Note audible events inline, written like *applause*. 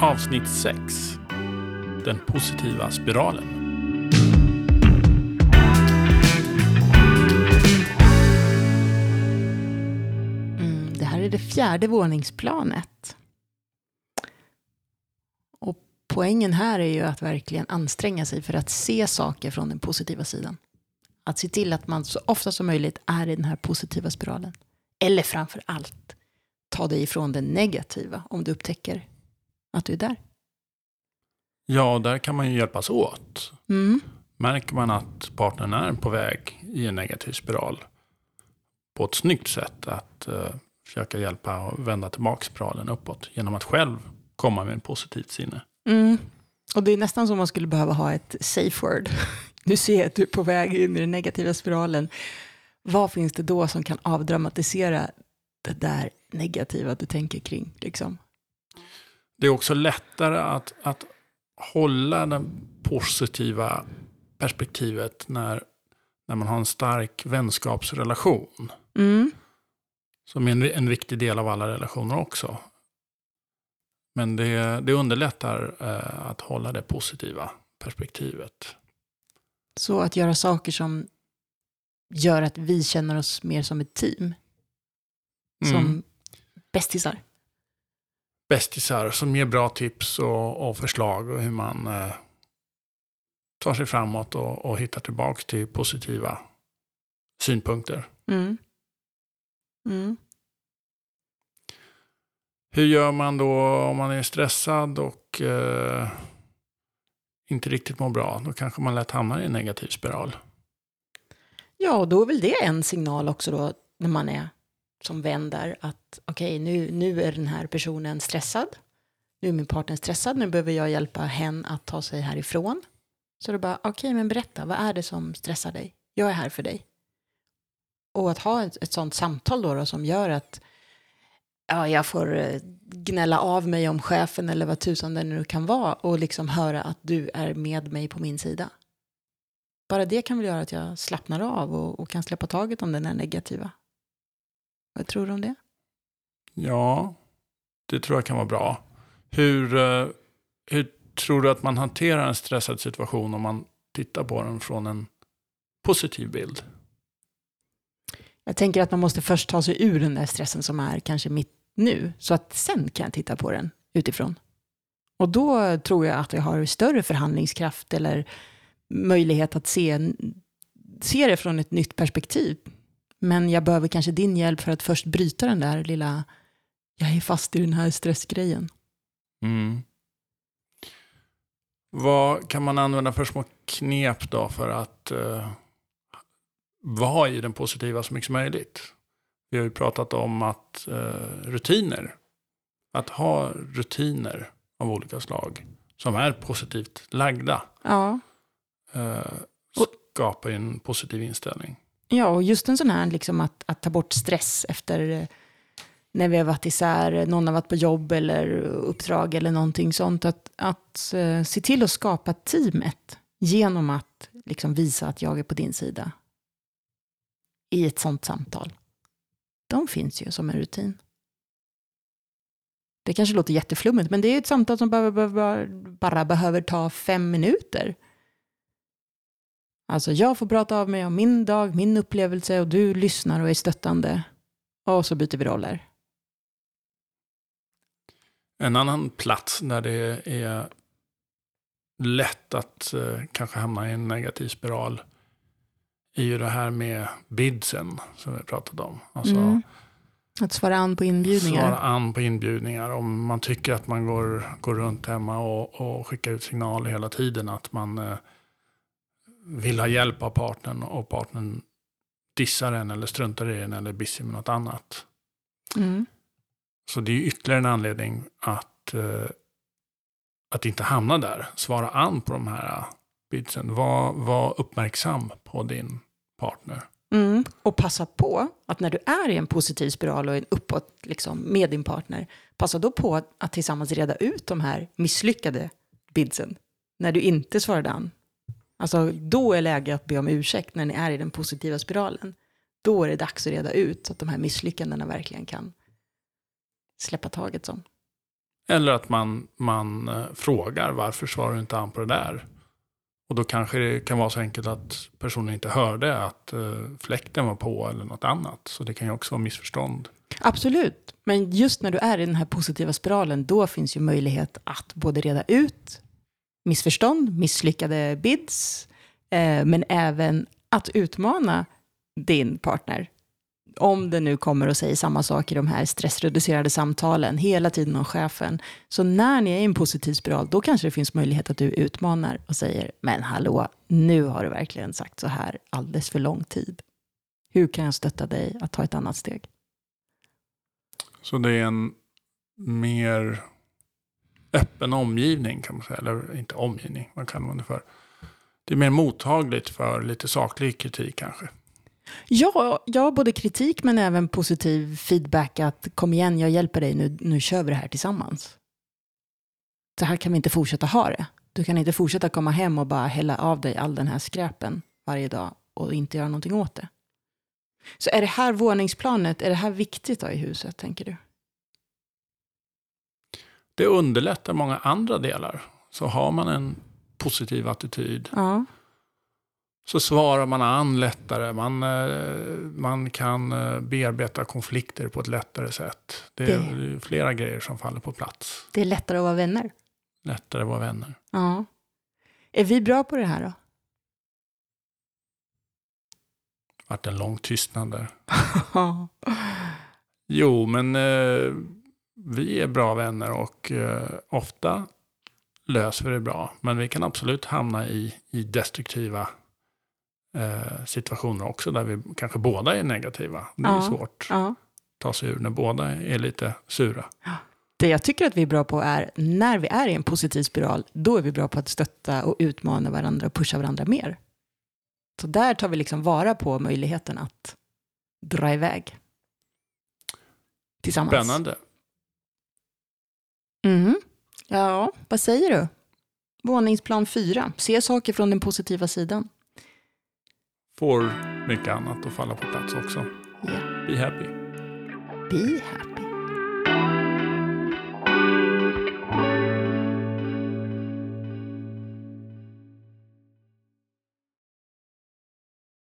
Avsnitt 6. Den positiva spiralen. Mm, det här är det fjärde våningsplanet. Och poängen här är ju att verkligen anstränga sig för att se saker från den positiva sidan. Att se till att man så ofta som möjligt är i den här positiva spiralen. Eller framför allt, ta dig ifrån det negativa om du upptäcker att du är där. Ja, där kan man ju hjälpas åt. Mm. Märker man att partnern är på väg i en negativ spiral på ett snyggt sätt att uh, försöka hjälpa och vända tillbaka spiralen uppåt genom att själv komma med en positivt sinne. Mm. Och det är nästan som man skulle behöva ha ett safe word. *laughs* Nu ser jag att du är på väg in i den negativa spiralen. Vad finns det då som kan avdramatisera det där negativa du tänker kring? Liksom? Det är också lättare att, att hålla det positiva perspektivet när, när man har en stark vänskapsrelation. Mm. Som är en, en viktig del av alla relationer också. Men det, det underlättar eh, att hålla det positiva perspektivet. Så att göra saker som gör att vi känner oss mer som ett team. Som Mm. bästisar. Bästisar som ger bra tips och, och förslag och hur man eh, tar sig framåt och, och hittar tillbaka till positiva synpunkter. Mm. Mm. Hur gör man då om man är stressad och eh, inte riktigt mår bra? Då kanske man lätt hamnar i en negativ spiral. Ja, och då är väl det en signal också då när man är som vän där att okej, nu, nu är den här personen stressad. Nu är min partner stressad, nu behöver jag hjälpa hen att ta sig härifrån. Så då bara, okej, men berätta, vad är det som stressar dig? Jag är här för dig. Och att ha ett, ett sånt samtal då, då som gör att ja, jag får eh, gnälla av mig om chefen eller vad tusan det nu kan vara och liksom höra att du är med mig på min sida. Bara det kan väl göra att jag slappnar av och, och kan släppa taget om den här negativa. Vad tror du om det? Ja, det tror jag kan vara bra. Hur, eh, hur tror du att man hanterar en stressad situation om man tittar på den från en positiv bild? Jag tänker att man måste först ta sig ur den där stressen som är kanske mitt nu, så att sen kan jag titta på den utifrån. Och då tror jag att jag har större förhandlingskraft eller möjlighet att se, se det från ett nytt perspektiv. Men jag behöver kanske din hjälp för att först bryta den där lilla, jag är fast i den här stressgrejen. Mm. Vad kan man använda för små knep då för att eh, vara i den positiva så mycket som möjligt? Vi har ju pratat om att eh, rutiner, att ha rutiner av olika slag som är positivt lagda Ja, eh, skapar ju en positiv inställning. Ja, och just en sån här liksom att, att ta bort stress efter eh, när vi har varit isär, någon har varit på jobb eller uppdrag eller någonting sånt. Att, att eh, se till att skapa teamet genom att liksom visa att jag är på din sida i ett sånt samtal. De finns ju som en rutin. Det kanske låter jätteflummigt, men det är ett samtal som bara, bara, bara behöver ta fem minuter. Alltså jag får prata av mig om min dag, min upplevelse och du lyssnar och är stöttande. Och så byter vi roller. En annan plats där det är lätt att eh, kanske hamna i en negativ spiral är ju det här med bidsen som vi pratat om. Alltså Mm. Att svara an på inbjudningar. svara an på inbjudningar. Om man tycker att man går, går runt hemma och, och skickar ut signaler hela tiden att man eh, vill ha hjälp av partnern och partnern dissar en eller struntar i en eller är busy med något annat. Mm. Så det är ytterligare en anledning att, eh, att inte hamna där. Svara an på de här bidsen. Var, var uppmärksam på din partner. Mm. Och passa på att när du är i en positiv spiral och en uppåt liksom, med din partner, passa då på att, att tillsammans reda ut de här misslyckade bidsen. När du inte svarade an. Alltså då är läge att be om ursäkt när ni är i den positiva spiralen. Då är det dags att reda ut så att de här misslyckandena verkligen kan släppa taget som. Eller att man, man eh, frågar varför svarar du inte an på det där? Och då kanske det kan vara så enkelt att personen inte hörde att eh, fläkten var på eller något annat. Så det kan ju också vara missförstånd. Absolut, men just när du är i den här positiva spiralen, då finns ju möjlighet att både reda ut missförstånd, misslyckade bids, eh, men även att utmana din partner. Om det nu kommer och säger samma sak i de här stressreducerade samtalen hela tiden om chefen. Så när ni är i en positiv spiral, då kanske det finns möjlighet att du utmanar och säger, men hallå, nu har du verkligen sagt så här alldeles för lång tid. Hur kan jag stötta dig att ta ett annat steg? Så det är en mer öppen omgivning kan man säga. Eller inte omgivning, vad kallar man det för? Det är mer mottagligt för lite saklig kritik kanske. Ja, ja, både kritik men även positiv feedback att kom igen, jag hjälper dig, nu, nu kör vi det här tillsammans. Så här kan vi inte fortsätta ha det. Du kan inte fortsätta komma hem och bara hälla av dig all den här skräpen varje dag och inte göra någonting åt det. Så är det här våningsplanet, är det här viktigt då i huset, tänker du? Det underlättar många andra delar. Så har man en positiv attityd Ja, så svarar man an lättare. Man, eh, man kan eh, bearbeta konflikter på ett lättare sätt. Det är Det- flera grejer som faller på plats. det är lättare att vara vänner. Lättare att vara vänner. Ja. Är vi bra på det här då? Vart en lång tystnad där. *laughs* Jo, men eh, vi är bra vänner och eh, ofta löser vi det bra. Men vi kan absolut hamna i, i destruktiva eh, situationer också där vi kanske båda är negativa. Det är Ja. svårt ja. att ta sig ur när båda är lite sura. Det jag tycker att vi är bra på är, när vi är i en positiv spiral, då är vi bra på att stötta och utmana varandra och pusha varandra mer. Så där tar vi liksom vara på möjligheten att dra iväg. Tillsammans. Spännande. Mhm. Ja, vad säger du? Våningsplan fyra. Se saker från den positiva sidan. Får mycket annat att falla på plats också. Ja. Be happy. Be happy.